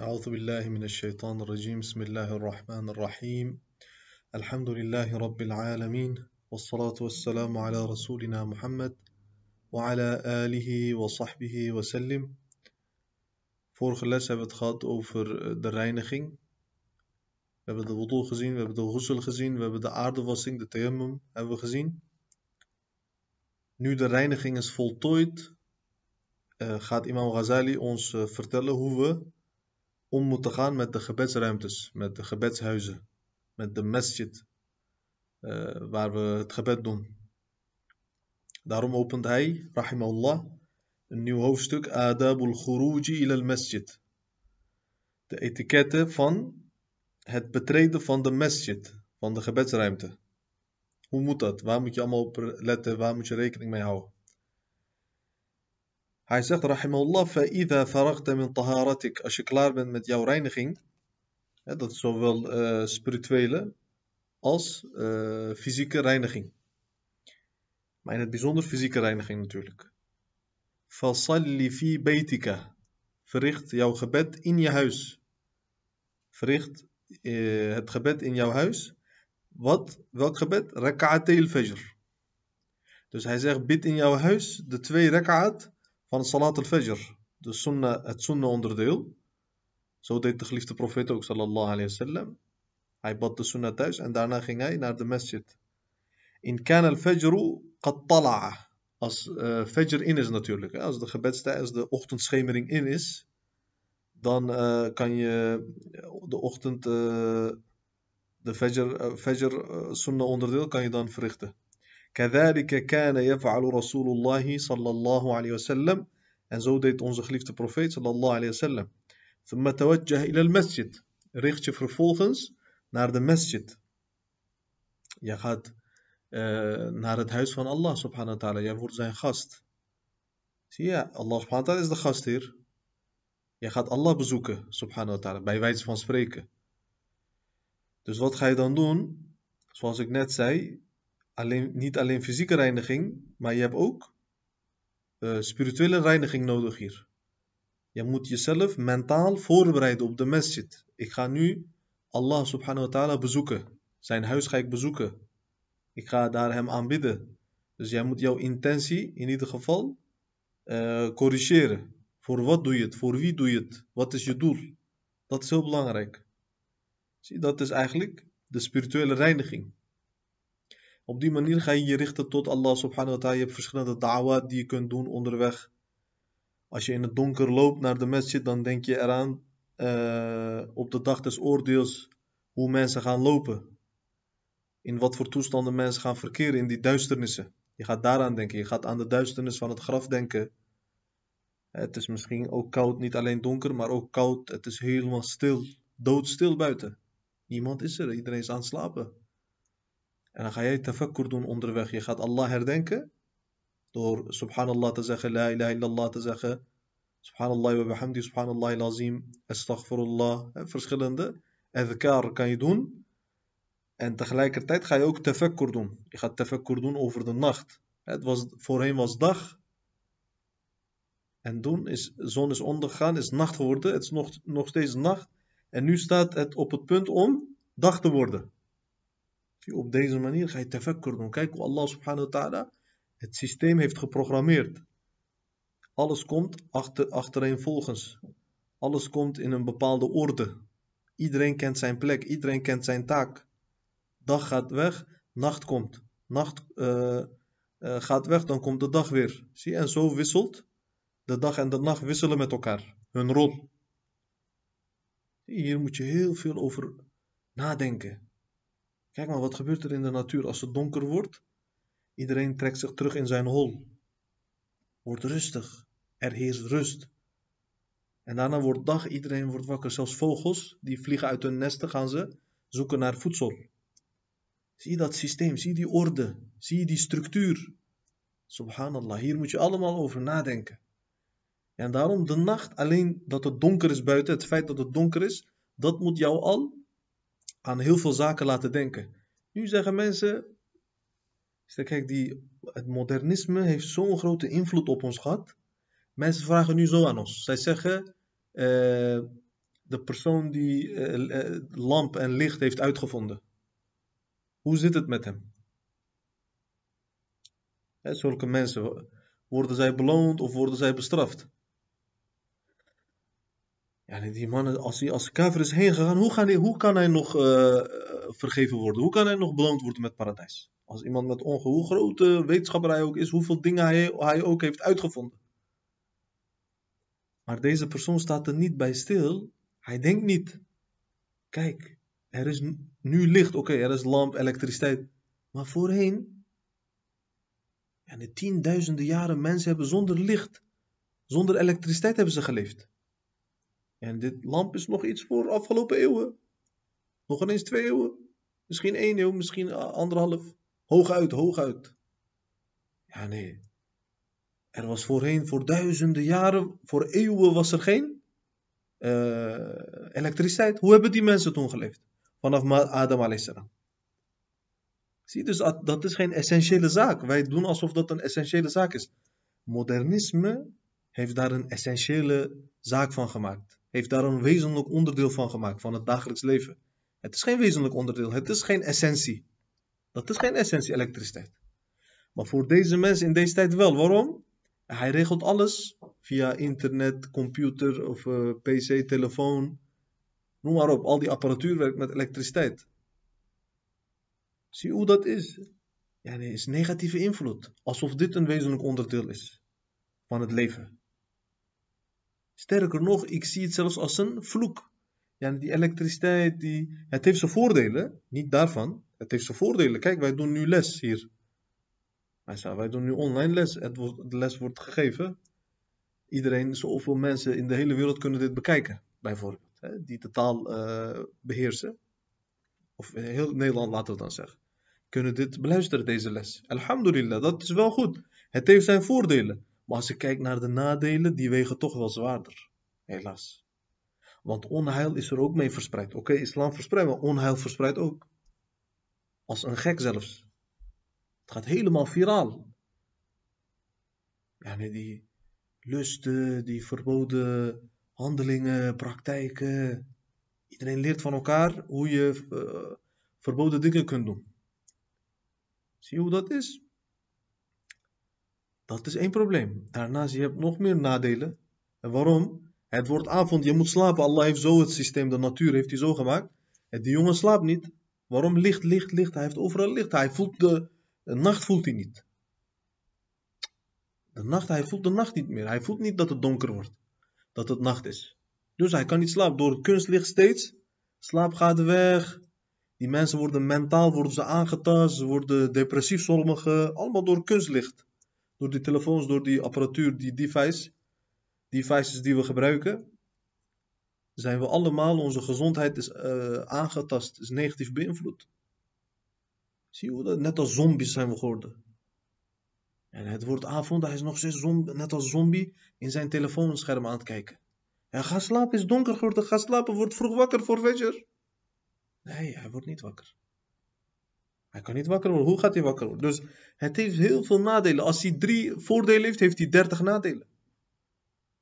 أعوذ بالله من الشيطان الرجيم بسم الله الرحمن الرحيم الحمد لله رب العالمين والصلاة والسلام على رسولنا محمد وعلى آله وصحبه وسلم Vorige les hebben we het gehad over de reiniging. We hebben de wudu gezien, we hebben de ghusl gezien, we hebben de aardewassing, de tayammum hebben we gezien. Nu de reiniging is voltooid, uh, gaat Imam Ghazali ons uh, vertellen hoe we om moeten gaan met de gebedsruimtes, met de gebedshuizen, met de masjid, uh, waar we het gebed doen. Daarom opent hij, rahimahullah, een nieuw hoofdstuk, Adabul Khuruji ila al-Masjid. De etiketten van het betreden van de masjid, van de gebedsruimte. Hoe moet dat? Waar moet je allemaal op letten? Waar moet je rekening mee houden? Hij zegt, rahimahullah, فَإِذَا فَرَغْتَ مِنْ طَهَارَتِكَ Als je klaar bent met jouw reiniging, hè, dat is zowel uh, spirituele als uh, fysieke reiniging. Maar in het bijzonder fysieke reiniging natuurlijk. فَصَلِّ فِي بَيْتِكَ Verricht jouw gebed in je huis. Verricht uh, het gebed in jouw huis. Wat? Welk gebed? Raka'atay fajr Dus hij zegt, bid in jouw huis de twee raka'at van Salat al-Fajr, de het sunnah onderdeel. Zo deed de geliefde profeet ook, sallallahu alayhi wasallam. Hij bad de sunnah thuis en daarna ging hij naar de masjid. In kan al-Fajr qad tala'a. Als uh, Fajr in is natuurlijk, hè? als de gebedstijd, als de ochtendschemering in is, dan uh, kan je de ochtend, uh, de Fajr, Fajr sunnah onderdeel kan je dan verrichten. كذلك كان يفعل رسول الله صلى الله عليه وسلم en zo deed onze geliefde profeet صلى الله عليه وسلم ثم توجه إلى المسجد richt je vervolgens naar de masjid je gaat uh, naar het huis van Allah subhanahu wa ta'ala jij wordt zijn gast zie je Allah subhanahu wa ta'ala is de gastheer je gaat Allah bezoeken subhanahu wa ta'ala bij wijze van spreken dus wat ga je dan doen zoals ik net zei alleen, niet alleen fysieke reiniging, maar je hebt ook uh, spirituele reiniging nodig hier. Je moet jezelf mentaal voorbereiden op de masjid. Ik ga nu Allah subhanahu wa ta'ala bezoeken. Zijn huis ga ik bezoeken. Ik ga daar hem aanbidden. Dus jij moet jouw intentie in ieder geval uh, corrigeren. Voor wat doe je het? Voor wie doe je het? Wat is je doel? Dat is heel belangrijk. Zie, dat is eigenlijk de spirituele reiniging. Op die manier ga je je richten tot Allah subhanahu wa ta'ala. Je hebt verschillende da'wat die je kunt doen onderweg. Als je in het donker loopt naar de masjid, dan denk je eraan uh, op de dag des oordeels hoe mensen gaan lopen. In wat voor toestanden mensen gaan verkeren in die duisternissen. Je gaat daaraan denken. Je gaat aan de duisternis van het graf denken. Het is misschien ook koud, niet alleen donker, maar ook koud. Het is helemaal stil, doodstil buiten. Niemand is er, iedereen is aan het slapen. En dan ga jij tafakkur doen onderweg. Je gaat Allah herdenken. Door subhanallah te zeggen, la ilaha illallah te zeggen. Subhanallah wa bihamdi, subhanallah lazim, astaghfirullah. Verschillende adhkar kan je doen. En tegelijkertijd ga je ook tafakkur doen. Je gaat tafakkur doen over de nacht. Het was, voorheen was dag. En toen is zon is ondergegaan, is nacht geworden. Het is nog, nog steeds nacht. En nu staat het op het punt om dag te worden. Op deze manier ga je tafakkur doen. Kijk hoe Allah subhanahu wa ta'ala het systeem heeft geprogrammeerd. Alles komt achter, achtereenvolgens. Alles komt in een bepaalde orde. Iedereen kent zijn plek, iedereen kent zijn taak. Dag gaat weg, nacht komt. Nacht uh, uh, gaat weg, dan komt de dag weer. Zie, en zo wisselt. De dag en de nacht wisselen met elkaar. Hun rol. Hier moet je heel veel over nadenken. Kijk maar, wat gebeurt er in de natuur als het donker wordt? Iedereen trekt zich terug in zijn hol. Wordt rustig. Er heerst rust. En daarna wordt dag, iedereen wordt wakker. Zelfs vogels, die vliegen uit hun nesten, gaan ze zoeken naar voedsel. Zie dat systeem, zie die orde, zie die structuur. Subhanallah, hier moet je allemaal over nadenken. En daarom de nacht, alleen dat het donker is buiten, het feit dat het donker is, dat moet jou al aan heel veel zaken laten denken. Nu zeggen mensen, kijk, die, het modernisme heeft zo'n grote invloed op ons gehad. Mensen vragen nu zo aan ons. Zij zeggen, uh, de persoon die eh, lamp en licht heeft uitgevonden. Hoe zit het met hem? Hè, zulke mensen, worden zij beloond of worden zij bestraft? Ja, die mannen, als hij als kafir is heen gegaan, hoe, gaan hoe kan hij nog uh, vergeven worden? Hoe kan hij nog beloond worden met paradijs? Als iemand met onge, hoe grote wetenschapper hij ook is, hoeveel dingen hij, hij ook heeft uitgevonden. Maar deze persoon staat er niet bij stil. Hij denkt niet, kijk, er is nu licht, oké, er is lamp, elektriciteit. Maar voorheen, en de tienduizenden jaren mensen hebben zonder licht, zonder elektriciteit hebben ze geleefd. En dit lamp is nog iets voor afgelopen eeuwen. Nog ineens twee eeuwen. Misschien één eeuw, misschien anderhalf. Hooguit, hooguit. Ja, nee. Er was voorheen, voor duizenden jaren, voor eeuwen was er geen uh, elektriciteit. Hoe hebben die mensen toen geleefd? Vanaf Adam a.s. Zie dus, dat is geen essentiële zaak. Wij doen alsof dat een essentiële zaak is. Modernisme heeft daar een essentiële zaak van gemaakt. Heeft daar een wezenlijk onderdeel van gemaakt, van het dagelijks leven. Het is geen wezenlijk onderdeel, het is geen essentie. Dat is geen essentie elektriciteit. Maar voor deze mensen in deze tijd wel. Waarom? Hij regelt alles via internet, computer of eh, pc, telefoon. Noem maar op, al die apparatuur werkt met elektriciteit. Zie hoe dat is? Ja, nee, is negatieve invloed. Alsof dit een wezenlijk onderdeel is van het leven. Sterker nog, ik zie het zelfs als een vloek. Ja, die elektriciteit, die... het heeft zijn voordelen, niet daarvan. Het heeft zijn voordelen. Kijk, wij doen nu les hier. Wij doen nu online les. Het wordt, de les wordt gegeven. Iedereen, zoveel mensen in de hele wereld kunnen dit bekijken, bijvoorbeeld. Hè, die de taal uh, beheersen. Of heel Nederland, laten we dan zeggen. Kunnen dit beluisteren, deze les. Alhamdulillah, dat is wel goed. Het heeft zijn voordelen. Maar als je kijkt naar de nadelen, die wegen toch wel zwaarder. Helaas. Want onheil is er ook mee verspreid. Oké, islam verspreidt, maar onheil verspreidt ook. Als een gek zelfs. Het gaat helemaal viraal. Ja, die lusten, die verboden handelingen, praktijken. Iedereen leert van elkaar hoe je uh, verboden dingen kunt doen. Zie je hoe dat is? Dat is één probleem. Daarnaast, je hebt nog meer nadelen. En waarom? Het wordt avond, je moet slapen. Allah heeft zo het systeem, de natuur heeft hij zo gemaakt. En die jongen slaapt niet. Waarom? Licht, licht, licht. Hij heeft overal licht. Hij voelt de, nacht voelt hij niet. De nacht, hij voelt de nacht niet meer. Hij voelt niet dat het donker wordt. Dat het nacht is. Dus hij kan niet slapen. Door het kunstlicht steeds. Slaap gaat weg. Die mensen worden mentaal worden ze aangetast. Ze worden depressief sommigen. Allemaal door kunstlicht door die telefoons, door die apparatuur, die device, devices die we gebruiken, zijn we allemaal, onze gezondheid is uh, aangetast, is negatief beïnvloed. Zie je dat? Net als zombies zijn we geworden. En het wordt avond, hij is nog steeds net als zombie in zijn telefoonscherm aan het kijken. Ja, ga slapen, is donker geworden, ga slapen, wordt vroeg wakker voor Fajr. Nee, hij wordt niet wakker. Hij kan niet wakker worden. Hoe gaat hij wakker worden? Dus het heeft heel veel nadelen. Als hij drie voordelen heeft, heeft hij dertig nadelen.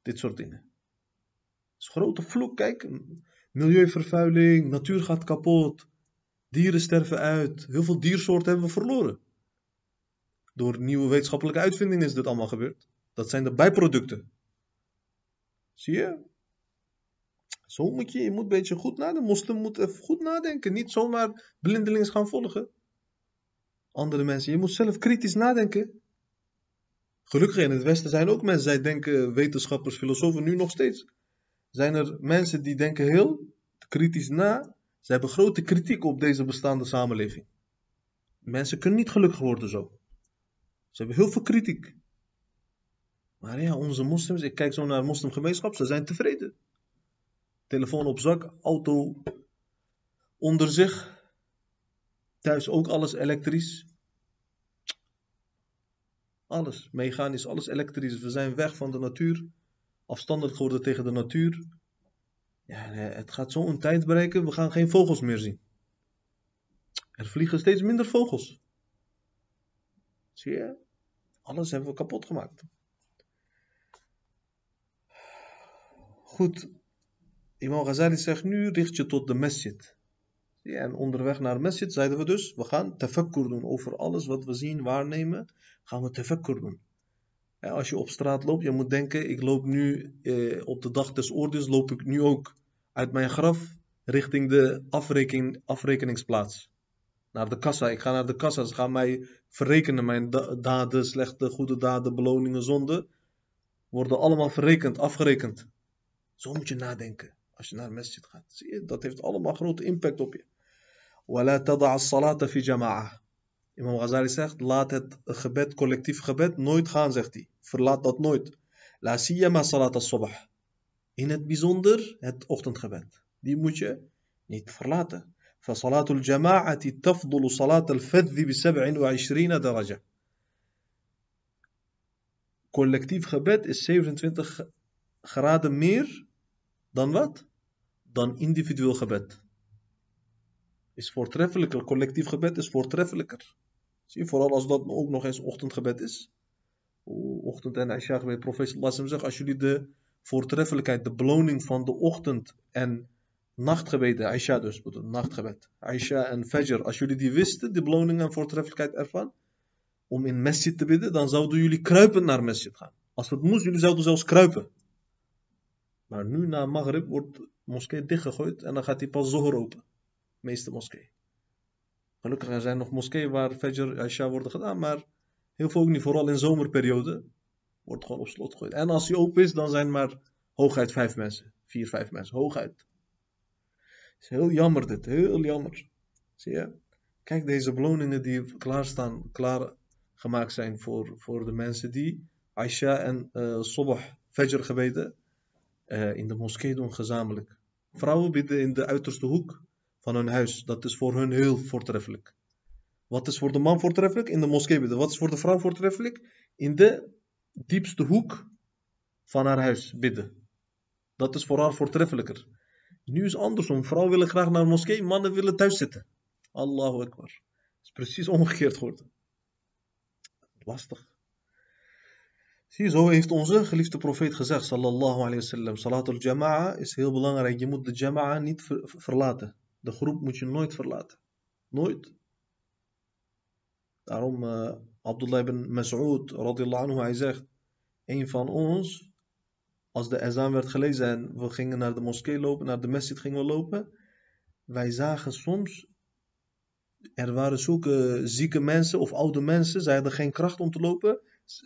Dit soort dingen. Het is een grote vloek. Kijk, milieuvervuiling, natuur gaat kapot. Dieren sterven uit. Heel veel diersoorten hebben we verloren. Door nieuwe wetenschappelijke uitvindingen is dit allemaal gebeurd. Dat zijn de bijproducten. Zie je? Zo moet je, je moet een beetje goed nadenken. De moslim moet even goed nadenken. Niet zomaar blindelings gaan volgen andere mensen. Je moet zelf kritisch nadenken. Gelukkig in het Westen zijn ook mensen, zij denken wetenschappers, filosofen, nu nog steeds. Zijn er mensen die denken heel kritisch na. Ze hebben grote kritiek op deze bestaande samenleving. Mensen kunnen niet gelukkig worden zo. Ze hebben heel veel kritiek. Maar ja, onze moslims, ik kijk zo naar de moslimgemeenschap, ze zijn tevreden. Telefoon op zak, auto onder zich, Thuis ook alles elektrisch. Alles, mechanisch, alles elektrisch. We zijn weg van de natuur. Afstandig geworden tegen de natuur. Ja, het gaat zo een tijd bereiken, we gaan geen vogels meer zien. Er vliegen steeds minder vogels. Zie je? Alles hebben we kapot gemaakt. Goed, Imam Ghazali zegt nu richt je tot de masjid. En onderweg naar de masjid zeiden we dus, we gaan tefakkur doen over alles wat we zien, waarnemen, gaan we tefakkur doen. als je op straat loopt, je moet denken, ik loop nu eh, op de dag des oordeels, loop ik nu ook uit mijn graf richting de afrekening, afrekeningsplaats. Naar de kassa. Ik ga naar de kassa. Ze gaan mij verrekenen. Mijn daden, slechte, goede daden, beloningen, zonden. Worden allemaal verrekend, afgerekend. Zo moet je nadenken. Als je naar masjid gaat. Zie je, dat heeft allemaal grote impact op je. ولا تضع الصلاة في جماعة. إمام غزالي سيخت لا تخبت كولكتيف خبت نويت خان زيختي فرلات دوت نويت. لا سيما صلاة الصبح. إن هت بيزوندر هت أختن خبت. دي موشة نيت فرلاته فصلاة الجماعة تفضل صلاة الفذ بسبع وعشرين درجة. كولكتيف خبت is 27 خرادة مير دان وات؟ دان individual خبت. Is voortreffelijker. Collectief gebed is voortreffelijker. Zie vooral als dat ook nog eens ochtendgebed is. Ochtend en Aisha gebed. Professor Lassem zegt, als jullie de voortreffelijkheid, de beloning van de ochtend en nachtgebeden, Aisha dus, bedoel, nachtgebed. Aisha en Fajr, als jullie die wisten, de beloning en voortreffelijkheid ervan, om in masjid te bidden, dan zouden jullie kruipen naar masjid gaan. Als het moest, jullie zouden zelfs kruipen. Maar nu na Maghrib wordt de moskee dichtgegooid en dan gaat hij pas zoger open. Meeste moskee. Gelukkig er zijn nog moskeeën waar Fajr, Aisha worden gedaan, maar heel veel ook niet, vooral in zomerperiode, wordt gewoon op slot gegooid. En als hij open is, dan zijn maar hooguit vijf mensen. Vier, vijf mensen, hooguit is heel jammer dit, heel jammer. Zie je? Kijk, deze beloningen die klaarstaan, klaar gemaakt zijn voor, voor de mensen die Aisha en uh, Sobah Fajr gebeden uh, in de moskee doen gezamenlijk. Vrouwen bidden in de uiterste hoek van hun huis. Dat is voor hun heel voortreffelijk. Wat is voor de man voortreffelijk? In de moskee bidden. Wat is voor de vrouw voortreffelijk? In de diepste hoek van haar huis bidden. Dat is voor haar voortreffelijker. Nu is het andersom. Vrouwen willen graag naar de moskee, mannen willen thuis zitten. Allahu Akbar. Het is precies omgekeerd geworden. Lastig. Zie zo heeft onze geliefde profeet gezegd, sallallahu alayhi wasallam. Salatul jama'a is heel belangrijk. Je moet de jama'a niet verlaten. De groep moet je nooit verlaten. Nooit. Daarom, uh, Abdullah ibn Mas'ud, radiyallahu anhu, hij zegt, een van ons als de ezaan werd gelezen en we gingen naar de moskee lopen, naar de masjid gingen we lopen, wij zagen soms, er waren zulke zieke mensen of oude mensen, zij hadden geen kracht om te lopen.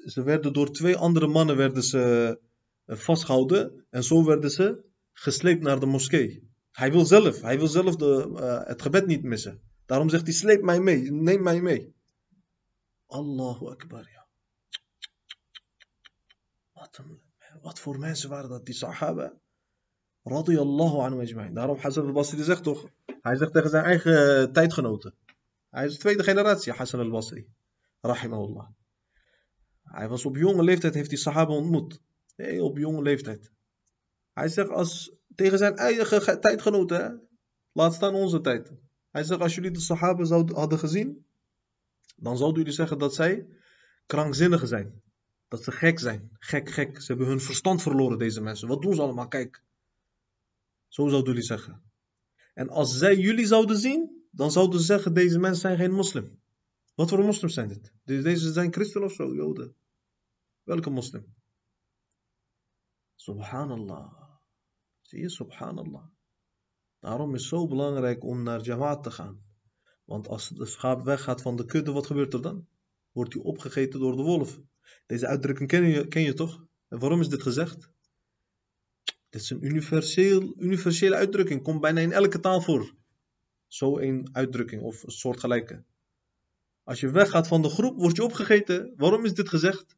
Ze werden door twee andere mannen werden ze eh, vastgehouden en zo werden ze gesleept naar de moskee. Hij wil zelf, hij wil zelf de, uh, het gebed niet missen. Daarom zegt hij, sleep mij mee, neem mij mee. Allahu Akbar. Wat een wat voor mensen waren dat, die sahaba? Radiyallahu anhu ajma'in. Daarom Hassan al-Basri zegt toch, hij zegt tegen zijn eigen tijdgenoten. Hij is de tweede generatie, Hassan al-Basri. Rahimahullah. Hij was op jonge leeftijd, heeft die sahaba ontmoet. Heel op jonge leeftijd. Hij zegt als, tegen zijn eigen tijdgenoten, laat staan onze tijd. Hij zegt, als jullie de sahaba zouden, hadden gezien, dan zouden jullie zeggen dat zij krankzinnigen zijn. Dat ze gek zijn. Gek, gek. Ze hebben hun verstand verloren, deze mensen. Wat doen ze allemaal? Kijk. Zo zouden jullie zeggen. En als zij jullie zouden zien, dan zouden ze zeggen: deze mensen zijn geen moslim. Wat voor moslims zijn dit? Deze zijn christen of zo, joden. Welke moslim? Subhanallah. Zie je, subhanallah. Daarom is het zo belangrijk om naar Jamaat te gaan. Want als de schaap weggaat van de kudde, wat gebeurt er dan? Wordt hij opgegeten door de wolf. Deze uitdrukking ken je, ken je toch? En waarom is dit gezegd? Dit is een universeel, universele uitdrukking. Komt bijna in elke taal voor. Zo een uitdrukking of een soortgelijke. Als je weggaat van de groep, word je opgegeten. Waarom is dit gezegd?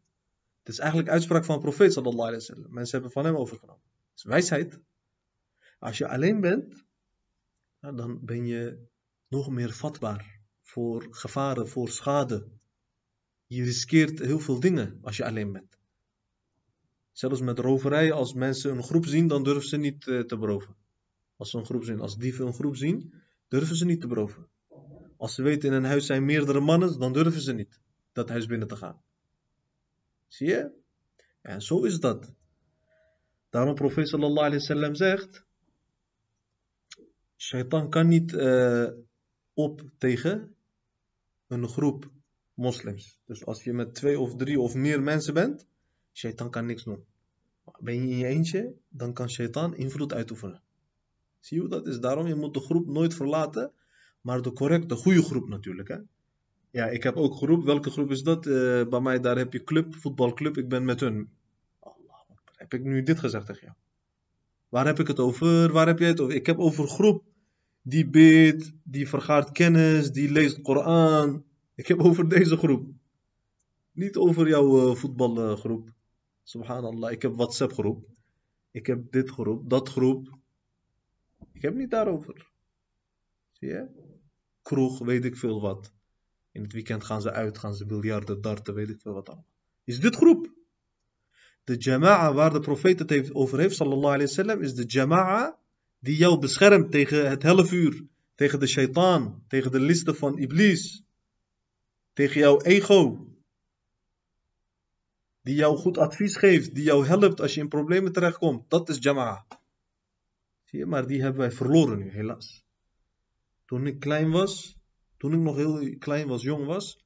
Het is eigenlijk uitspraak van de profeet sallallahu alaihi wasallam. Mensen hebben van hem overgenomen. Het is wijsheid. Als je alleen bent, dan ben je nog meer vatbaar voor gevaren, voor schade. Je riskeert heel veel dingen als je alleen bent. Zelfs met roverij, als mensen een groep zien, dan durven ze niet eh, te beroven. Als ze een groep zien, als dieven een groep zien, durven ze niet te beroven. Als ze weten in een huis zijn meerdere mannen, dan durven ze niet dat huis binnen te gaan. Zie je? En zo is dat. Daarom profeet sallallahu alayhi wasallam zegt, Shaitan kan niet uh, op tegen een groep moslims. Dus als je met twee of drie of meer mensen bent, shaitan kan niks doen. Ben je in je eentje, dan kan shaitan invloed uitoefenen. Zie je hoe dat is? Daarom, je moet de groep nooit verlaten, maar de correcte, goede groep natuurlijk. Hè? Ja, ik heb ook groep. Welke groep is dat? Uh, bij mij, daar heb je club, voetbalclub. Ik ben met hun. Allah, heb ik nu dit gezegd tegen jou? Waar heb ik het over? Waar heb jij het over? Ik heb over groep die bidt, die vergaart kennis, die leest Koran. Ik heb over deze groep. Niet over jouw uh, voetbalgroep. Subhanallah, ik heb WhatsApp groep. Ik heb dit groep, dat groep. Ik heb niet daarover. Zie je? Kroeg, weet ik veel wat. In het weekend gaan ze uit, gaan ze biljarten, darten, weet ik veel wat allemaal. Is dit groep? De jama'a waar de profeet het heeft, over heeft, sallallahu alayhi wasallam, is de jama'a die jou beschermt tegen het hellevuur, tegen de shaitaan, tegen de listen van iblis, tegen jouw ego. Die jou goed advies geeft, die jou helpt als je in problemen terechtkomt. Dat is jama'a. Zie je, maar die hebben wij verloren nu, helaas. Toen ik klein was, toen ik nog heel klein was, jong was,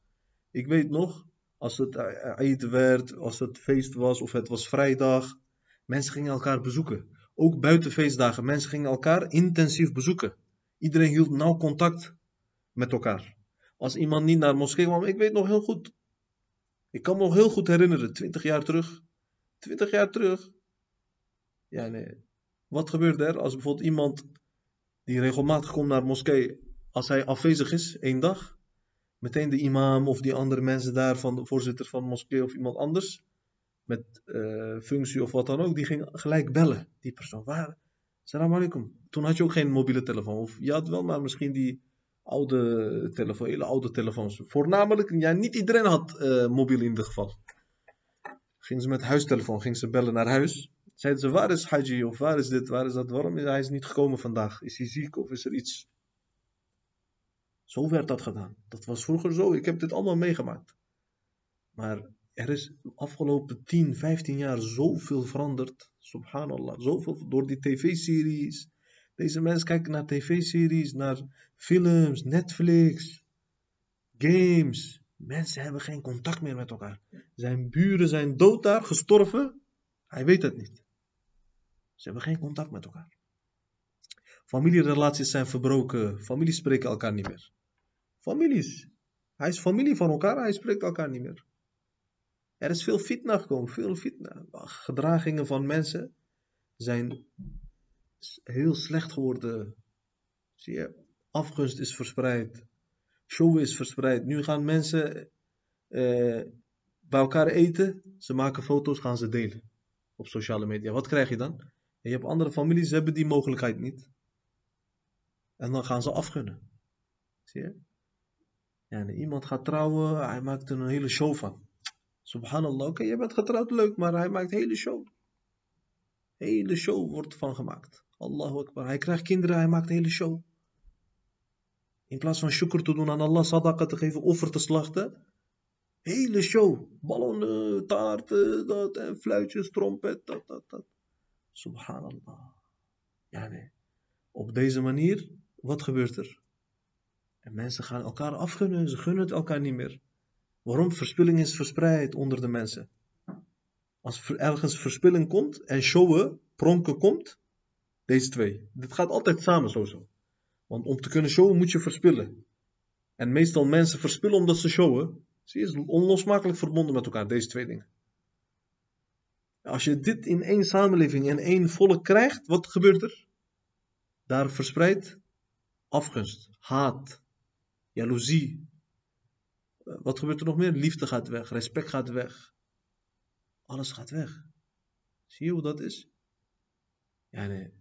ik weet nog, als het Eid werd, als het feest was of het was vrijdag, mensen gingen elkaar bezoeken. Ook buiten feestdagen, mensen gingen elkaar intensief bezoeken. Iedereen hield nauw contact met elkaar. Als iemand niet naar de moskee kwam, ik weet nog heel goed. Ik kan me nog heel goed herinneren, 20 jaar terug. 20 jaar terug. Ja, nee. Wat gebeurt er als bijvoorbeeld iemand die regelmatig komt naar de moskee, als hij afwezig is, één dag, meteen de imam of die andere mensen daar, van de voorzitter van de moskee of iemand anders, met uh, functie of wat dan ook, die ging gelijk bellen. Die persoon, waar? Salam alaikum. Toen had je ook geen mobiele telefoon. Of je had wel, maar misschien die oude telefoon, hele oude telefoons. Voornamelijk, ja, niet iedereen had uh, mobiel in ieder geval. Gingen ze met huistelefoon, gingen ze bellen naar huis. Zeiden ze, waar is Haji? Of waar is dit, waar is dat? Waarom is hij niet gekomen vandaag? Is hij ziek of is er iets? Zo werd dat gedaan. Dat was vroeger zo. Ik heb dit allemaal meegemaakt. Maar er is de afgelopen 10, 15 jaar zoveel veranderd. Subhanallah. Zoveel door die tv-series. Deze mensen kijken naar tv-series, naar films, Netflix, games. Mensen hebben geen contact meer met elkaar. Zijn buren zijn dood daar, gestorven. Hij weet het niet. Ze hebben geen contact met elkaar. Familierelaties zijn verbroken. Families spreken elkaar niet meer. Families. Hij is familie van elkaar, hij spreekt elkaar niet meer. Er is veel fitna gekomen, veel fitna. Gedragingen van mensen zijn heel slecht geworden. Zie je, afgunst is verspreid. Show is verspreid. Nu gaan mensen uh, bij elkaar eten. Ze maken foto's, gaan ze delen op sociale media. Wat krijg je dan? je hebt andere families, ze hebben die mogelijkheid niet. En dan gaan ze afgunnen. Zie je? Iemand gaat trouwen, hij maakt er een hele show van. Subhanallah, oké, je bent getrouwd, leuk, maar hij maakt een hele show. Hele show wordt van gemaakt. Allahu Akbar. Hij krijgt kinderen, hij maakt een hele show. In plaats van shukr te doen aan Allah, sadaqa te geven, offer te slachten. Hele show. Ballonnen, taarten, dat, en fluitjes, trompet, dat, dat, dat. Subhanallah. Ja, nee. Op deze manier, wat gebeurt er? En mensen gaan elkaar afgunnen, ze gunnen het elkaar niet meer. Waarom? Verspilling is verspreid onder de mensen. Als er ergens verspilling komt en showen, pronken komt, deze twee. Dit gaat altijd samen sowieso. Want om te kunnen showen moet je verspillen. En meestal mensen verspillen omdat ze showen. Zie je, is onlosmakelijk verbonden met elkaar, deze twee dingen. Als je dit in één samenleving, in één volk krijgt, wat gebeurt er? Daar verspreidt afgunst, haat, jaloezie. Eh, wat gebeurt er nog meer? Liefde gaat weg, respect gaat weg. Alles gaat weg. Zie je hoe dat is? Ja, nee.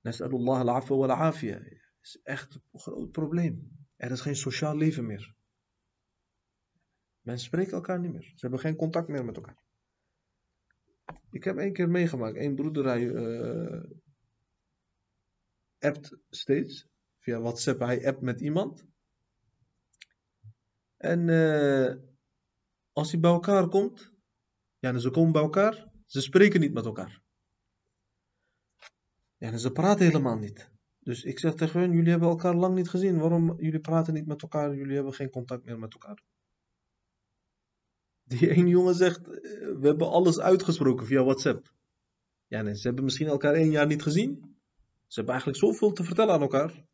Nas'alullah al-afwa wal-afia. is echt een groot probleem. Er is geen sociaal leven meer. Mensen spreken elkaar niet meer. Ze hebben geen contact meer met elkaar. Ik heb één keer meegemaakt. Eén broeder, hij uh, appt steeds. Via WhatsApp, hij appt met iemand. En uh, als hij bij elkaar komt, ja, ze komen bij elkaar, ze spreken niet met elkaar. Ja, ze praten helemaal niet. Dus ik zeg tegen hun, jullie hebben elkaar lang niet gezien. Waarom jullie praten niet met elkaar? Jullie hebben geen contact meer met elkaar. Die ene jongen zegt, eh, we hebben alles uitgesproken via WhatsApp. Ja, nee, ze hebben misschien elkaar één jaar niet gezien. Ze hebben eigenlijk zoveel te vertellen aan elkaar.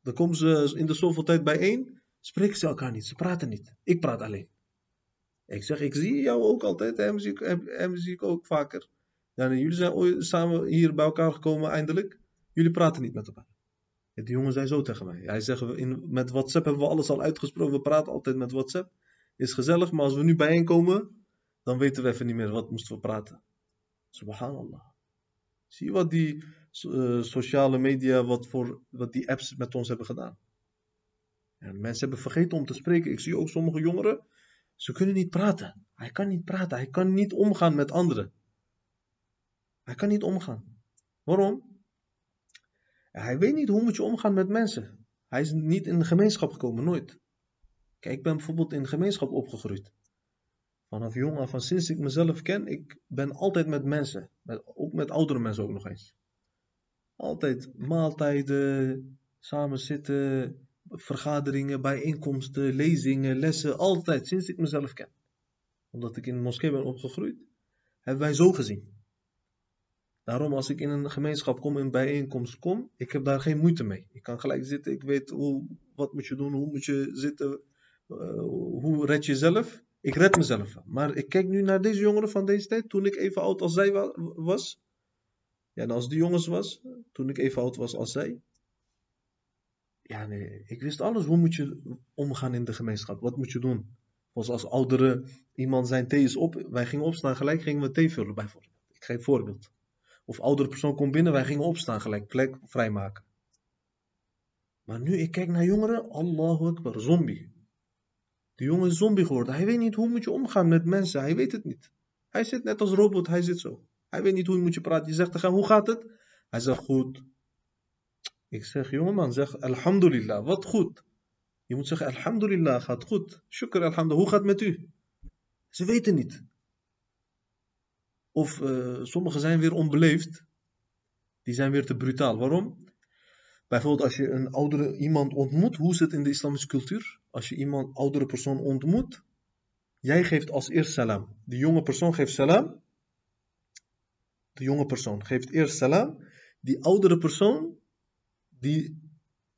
Dan komen ze in de zoveel tijd bijeen, spreken ze elkaar niet, ze praten niet. Ik praat alleen. Ik zeg, ik zie jou ook altijd, hem zie ik, hem zie ik ook vaker. Ja, jullie zijn samen hier bij elkaar gekomen eindelijk. Jullie praten niet met elkaar. Die jongen zei zo tegen mij. Hij zegt, in, met WhatsApp hebben we alles al uitgesproken. We praten altijd met WhatsApp. Is gezellig, maar als we nu bijeenkomen, dan weten we even niet meer wat moesten we praten. Subhanallah. Zie je wat die uh, sociale media, wat, voor, wat die apps met ons hebben gedaan? Ja, mensen hebben vergeten om te spreken. Ik zie ook sommige jongeren, ze kunnen niet praten. Hij kan niet praten, hij kan niet omgaan met anderen. Hij kan niet omgaan. Waarom? Hij weet niet hoe moet je omgaan met mensen. Hij is niet in de gemeenschap gekomen, nooit. Kijk, ik ben bijvoorbeeld in de gemeenschap opgegroeid. Vanaf jong af aan, sinds ik mezelf ken, ik ben altijd met mensen. Met, ook met oudere mensen ook nog eens. Altijd maaltijden, samen zitten, vergaderingen, bijeenkomsten, lezingen, lessen. Altijd, sinds ik mezelf ken. Omdat ik in de moskee ben opgegroeid, hebben wij zo gezien. Daarom als ik in een gemeenschap kom, in een bijeenkomst kom, ik heb daar geen moeite mee. Ik kan gelijk zitten, ik weet hoe, wat moet je doen, hoe moet je zitten, uh, hoe red je jezelf. Ik red mezelf. Maar ik kijk nu naar deze jongeren van deze tijd, toen ik even oud als zij was. Ja, en als die jongens was, toen ik even oud was als zij. Ja, nee, ik wist alles. Hoe moet je omgaan in de gemeenschap? Wat moet je doen? Zoals als oudere iemand zijn thee is op, wij gingen opstaan, gelijk gingen we thee vullen bijvoorbeeld. Ik geef voorbeeld. Of oudere persoon komt binnen, wij gingen opstaan, gelijk plek vrijmaken. Maar nu, ik kijk naar jongeren, Allahu Akbar, zombie. De jongen is zombie geworden. Hij weet niet hoe moet je omgaan met mensen. Hij weet het niet. Hij zit net als robot, hij zit zo. Hij weet niet hoe moet je praten. Je zegt tegen hoe gaat het? Hij zegt, goed. Ik zeg, jongeman, zeg alhamdulillah. Wat goed. Je moet zeggen, alhamdulillah, gaat goed. Shukr, alhamdulillah. Hoe gaat het met u? Ze weten niet. Of uh, sommigen zijn weer onbeleefd. Die zijn weer te brutaal. Waarom? Bijvoorbeeld als je een oudere iemand ontmoet. Hoe is het in de islamische cultuur? Als je iemand, oudere persoon ontmoet. Jij geeft als eerst salam. De jonge persoon geeft salam. De jonge persoon geeft eerst salam. Die oudere persoon, die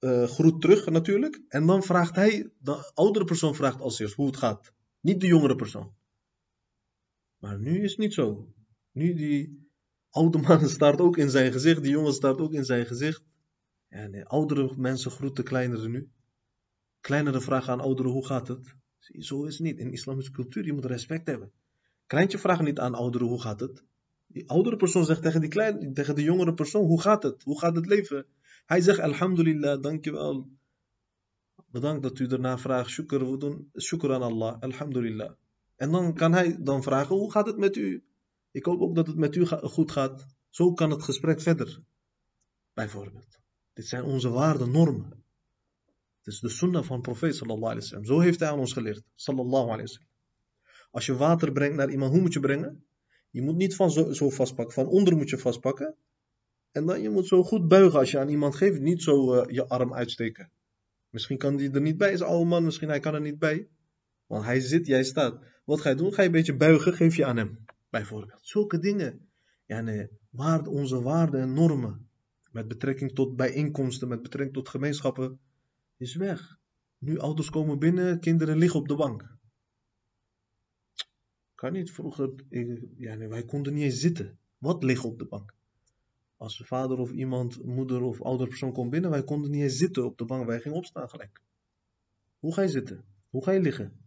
uh, groet terug natuurlijk. En dan vraagt hij, de oudere persoon vraagt als eerst hoe het gaat. Niet de jongere persoon. Maar nu is het niet zo. Nu die oude man staat ook in zijn gezicht, die jongen staat ook in zijn gezicht. En de oudere mensen groeten kleinere nu. Kleinere vragen aan ouderen, hoe gaat het? Zo is het niet. In islamische cultuur, je moet respect hebben. Kleintje vraagt niet aan ouderen, hoe gaat het? Die oudere persoon zegt tegen, die kleine, tegen de jongere persoon, hoe gaat het? Hoe gaat het leven? Hij zegt, alhamdulillah, dankjewel. Bedankt dat u ernaar vraagt. Shukr, we doen shukr aan Allah. Alhamdulillah. En dan kan hij dan vragen, hoe gaat het met u? Ik hoop ook dat het met u goed gaat. Zo kan het gesprek verder. Bijvoorbeeld. Dit zijn onze waarden, normen. Het is de sunnah van profeet sallallahu alaihi wasallam. Zo heeft hij aan ons geleerd. Sallallahu alaihi wasallam. Als je water brengt naar iemand, hoe moet je brengen? Je moet niet van zo, zo vastpakken. Van onder moet je vastpakken. En dan je moet zo goed buigen als je aan iemand geeft. Niet zo uh, je arm uitsteken. Misschien kan die er niet bij, is oude man. Misschien hij kan er niet bij. Want hij zit, jij staat. Wat ga je doen? Ga je een beetje buigen, geef je aan hem bijvoorbeeld. Zulke dingen. Ja, nee, waar onze waarden en normen met betrekking tot bijeenkomsten, met betrekking tot gemeenschappen, is weg. Nu ouders komen binnen, kinderen liggen op de bank. Kan niet vroeger, ja, nee, wij konden niet eens zitten. Wat liggen op de bank? Als vader of iemand, moeder of ouder persoon komt binnen, wij konden niet zitten op de bank, wij gingen opstaan gelijk. Hoe ga je zitten? Hoe ga je liggen?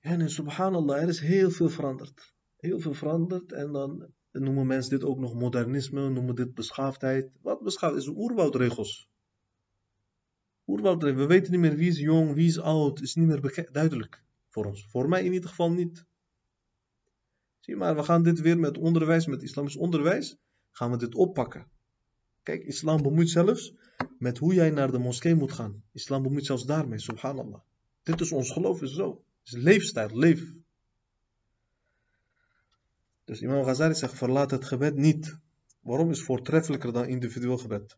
En in subhanallah, er is heel veel veranderd. Heel veel veranderd en dan noemen mensen dit ook nog modernisme, noemen dit beschaafdheid. Wat beschaafd is oerwoudregels. Oerwoudregels, we weten niet meer wie is jong, wie is oud, is niet meer duidelijk voor ons. Voor mij in ieder geval niet. Zie maar, we gaan dit weer met onderwijs, met islamisch onderwijs, gaan we dit oppakken. Kijk, islam bemoeit zelfs met hoe jij naar de moskee moet gaan. Islam bemoeit zelfs daarmee, subhanallah. Dit is ons geloof, is zo is leefstijl, leef. Dus Imam Ghazali zegt, verlaat het gebed niet. Waarom is voortreffelijker dan individueel gebed?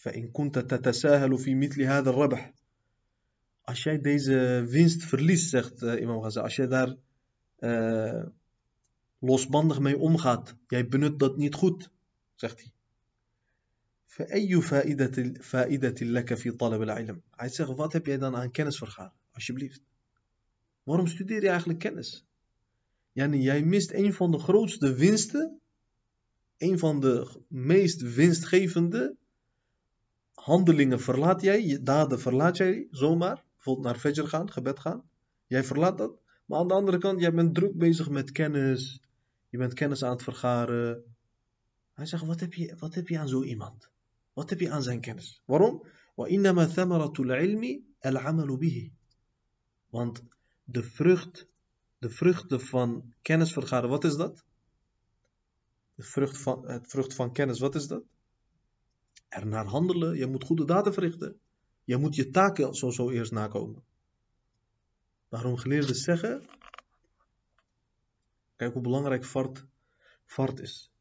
فإن كنت تتساهل في مثل هذا الربح als jij deze winst verliest, zegt uh, Imam Ghazali, als jij daar uh, losbandig mee omgaat, jij benut dat niet goed, zegt hij. فأي فائدة فائدة لك في طلب العلم Hij zegt, wat heb jij dan aan kennis vergaren? Alsjeblieft. Waarom studeer je eigenlijk kennis? Yani, jij mist een van de grootste winsten, een van de meest winstgevende handelingen verlaat jij, je daden verlaat jij zomaar. Bijvoorbeeld naar Fajr gaan, gebed gaan. Jij verlaat dat. Maar aan de andere kant, jij bent druk bezig met kennis. Je bent kennis aan het vergaren. Hij zegt, wat heb je, wat heb je aan zo iemand? Wat heb je aan zijn kennis? Waarom? وَإِنَّمَا ثَمَرَةُ الْعِلْمِ الْعَمَلُ بِهِ Want de vrucht, de vruchten van kennis vergaren, wat is dat? De vrucht van, het vrucht van kennis, wat is dat? Ernaar handelen, je moet goede daden verrichten. Je moet je taken zo, zo eerst nakomen. Daarom geleerden zeggen, kijk hoe belangrijk fart, is.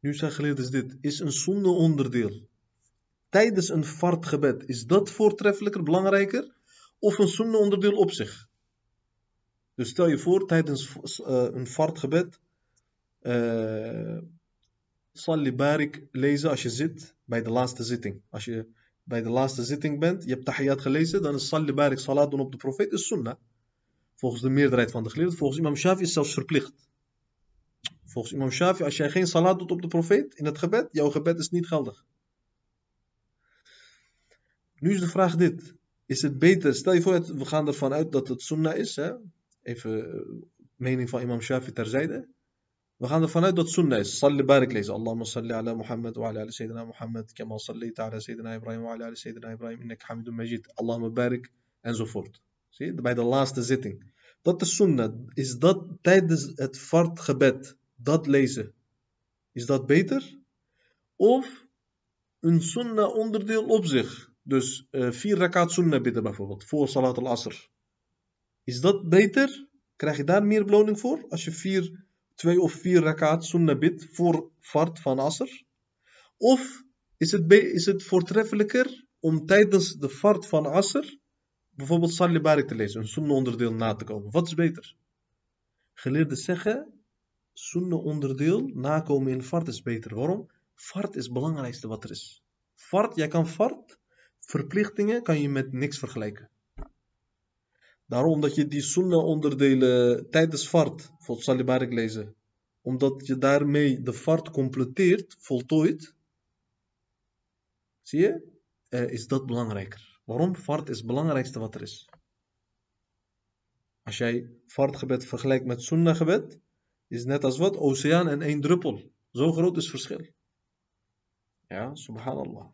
Nu zijn geleerders dit, is een zonde onderdeel. Tijdens een fartgebed, is dat voortreffelijker, belangrijker? Of een zonde onderdeel op zich? Dus stel je voor, tijdens uh, een fartgebed, uh, Barik lezen als je zit bij de laatste zitting. Als je bij de laatste zitting bent, je hebt tahiyat gelezen, dan is Salli Barik salat doen op de profeet, is sunnah. Volgens de meerderheid van de geleerden. Volgens imam Shafi is zelfs verplicht. Volgens imam Shafi, als jij geen salat doet op de profeet in het gebed, jouw gebed is niet geldig. Nu is de vraag dit. Is het beter, stel je voor, we gaan ervan uit dat het sunnah is. Hè? Even eh, mening van imam Shafi terzijde. We gaan ervan uit dat sunnah is. Salli barik lezen. Allahumma salli ala Muhammad wa ala ali Sayyidina Muhammad. Kama sallaita ala Sayyidina Ibrahim wa ala ali Sayyidina Ibrahim. Innak hamidun majid. Allahumma barik. Enzovoort. Zie je? Bij de laatste zitting. Dat is sunnah. Is dat tijdens het gebed dat lezen. Is dat beter? Of een sunnah onderdeel op zich. Dus uh, vier rakat sunnah bidden bijvoorbeeld. Voor salat al-asr. Is dat beter? Krijg je daar meer beloning voor? Als je vier twee of vier rakaat sunnah bid voor fart van asr? Of is het, is het voortreffelijker om tijdens de fart van asr bijvoorbeeld salli barik te lezen, een sunnah onderdeel na te komen? Wat is beter? Geleerden zeggen, sunnah onderdeel nakomen in fart is beter. Waarom? Fart is het belangrijkste wat er is. Fart, jij kan fart, verplichtingen kan je met niks vergelijken. Daarom dat je die sunnah onderdelen tijdens fart, volgens Salibarik lezen, omdat je daarmee de fart completeert, voltooit, zie je, uh, is dat belangrijker. Waarom? Fart is het belangrijkste wat er is. Als jij fartgebed vergelijkt met sunnahgebed, is net als wat? Oceaan en één druppel. Zo groot is het verschil. Ja, subhanallah.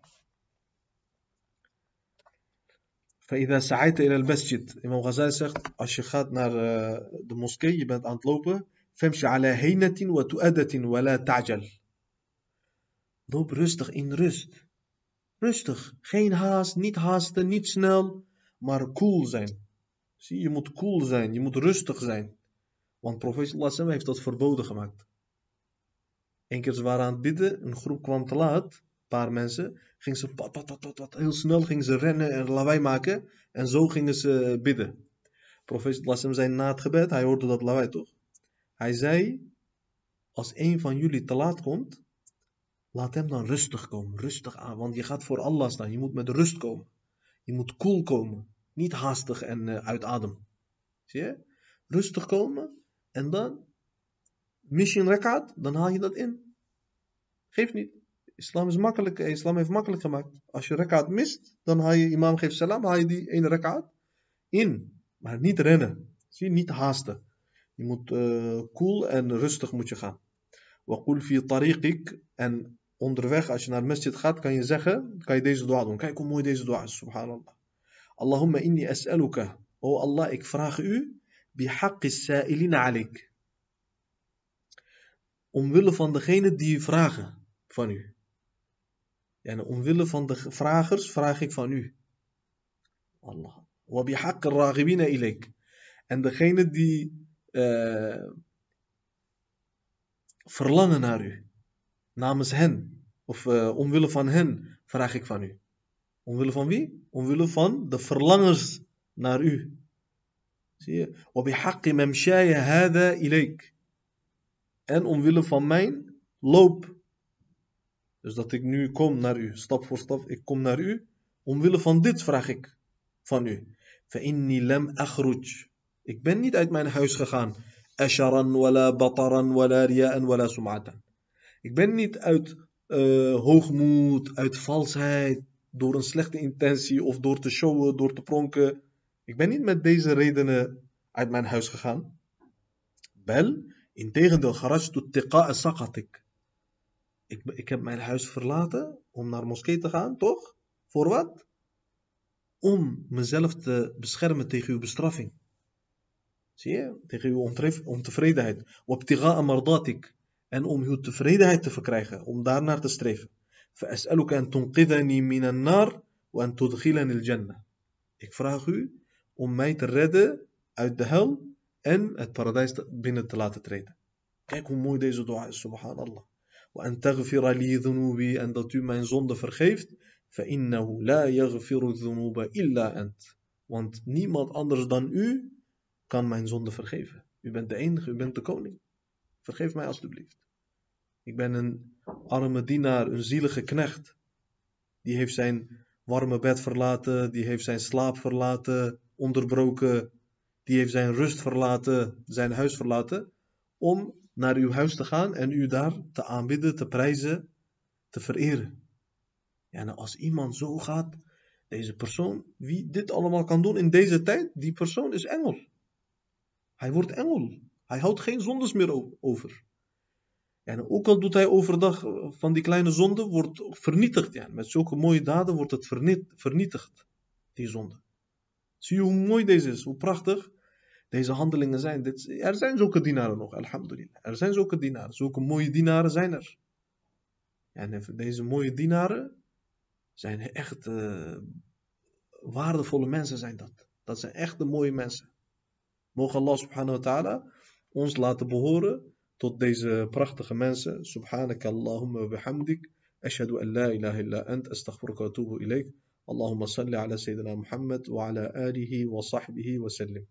فإذا سعيت إلى المسجد Imam Ghazali zegt als je gaat naar uh, de moskee je bent aan het lopen فامشي على هينة وتؤدة ولا تعجل loop rustig in rust rustig geen haast niet haasten niet snel maar cool zijn zie je moet cool zijn je moet rustig zijn want profeet sallallahu heeft dat verboden gemaakt Eén keer ze waren aan het bidden een groep kwam te laat paar mensen, gingen ze pat, pat, pat, pat, heel snel gingen ze rennen en lawaai maken. En zo gingen ze bidden. Profeet Lassem zei na het gebed, hij hoorde dat lawaai toch? Hij zei, als een van jullie te laat komt, laat hem dan rustig komen, rustig aan. Want je gaat voor Allah staan, je moet met rust komen. Je moet cool komen, niet haastig en uh, uit adem. Zie je? Rustig komen en dan, mission rekat, dan haal je dat in. Geef niet. Islam is makkelijk, eh, islam heeft makkelijk gemaakt. Als je rakaat mist, dan haal je imam geeft salam, haal je die ene in. Maar niet rennen. Zie je, niet haasten. Je moet uh, cool en rustig moet je gaan. Wa fi tariqik. En onderweg, als je naar masjid gaat, kan je zeggen, kan je deze dua doen. Kijk hoe mooi deze dua is, subhanallah. Allahumma inni as'aluka. O Allah, ik vraag u, bihaqqis sa'ilina alik. Omwille van degene die vragen van u. en omwille van de vragers vraag ik van u. Allah. Wa bihaqq raghibina ilik. En degene die uh, verlangen naar u Namens hen, of uh, omwille van hen, vraag ik van u. Omwille van wie? Omwille van de verlangens naar u. Zie je? وَبِحَقِّ مَمْشَايَ هَذَا إِلَيْكَ En omwille van mijn loop. Dus dat ik nu kom naar u, stap voor stap, ik kom naar u. Omwille van dit vraag ik van u. فَإِنِّي لَمْ أَخْرُجْ Ik ben niet uit mijn huis gegaan. أَشَرًا وَلَا بَطَرًا وَلَا رِيَاءً وَلَا سُمْعَةً Ik ben niet uit uh, hoogmoed, uit valsheid, door een slechte intentie of door te showen, door te pronken. Ik ben niet met deze redenen uit mijn huis gegaan. Bel, integendeel, kharajtu tiqa'a saqatik. Ik, ik heb mijn huis verlaten om naar moskee te gaan, toch? Voor wat? Om mezelf te beschermen tegen uw bestraffing. Zie je? Tegen uw ontevredenheid. Wabtiga'a mardatik. En om uw tevredenheid te verkrijgen, om daarnaar te streven. فأسألك أن تنقذني من النار وأن تدخلني الجنة. Ik vraag u om mij te redden uit de hel en het paradijs binnen te laten treden. Kijk hoe mooi deze dua is, subhanallah. وأن تغفر لي ذنوبي en dat u mijn zonde vergeeft. فإنه لا يغفر الذنوب إلا أنت. Want niemand anders dan u kan mijn zonde vergeven. U bent de enige, u bent de koning. Vergeef mij alstublieft. Ik ben een arme dienaar, een zielige knecht. Die heeft zijn warme bed verlaten, die heeft zijn slaap verlaten, onderbroken. Die heeft zijn rust verlaten, zijn huis verlaten, om naar uw huis te gaan en u daar te aanbidden, te prijzen, te vereren. Ja, nou als iemand zo gaat, deze persoon, wie dit allemaal kan doen in deze tijd, die persoon is engel. Hij wordt engel. Hij houdt geen zondes meer over. En ook al doet hij overdag van die kleine zonde, wordt vernietigd. Ja. Met zulke mooie daden wordt het vernietigd, die zonde. Zie je hoe mooi deze is, hoe prachtig deze handelingen zijn. Er zijn zulke dienaren nog, alhamdulillah. Er zijn zulke dienaren, zulke mooie dienaren zijn er. En deze mooie dienaren zijn echt uh, waardevolle mensen zijn dat. Dat zijn echt de mooie mensen. Mogen Allah subhanahu wa ta'ala ons laten behoren tot deze prachtige mensen. Subhanaka Allahumma bihamdik. Ashhadu an la ilaha illa ant. Astaghfiruka wa atubu ilayk. اللهم صل على سيدنا محمد وعلى آله وصحبه وسلم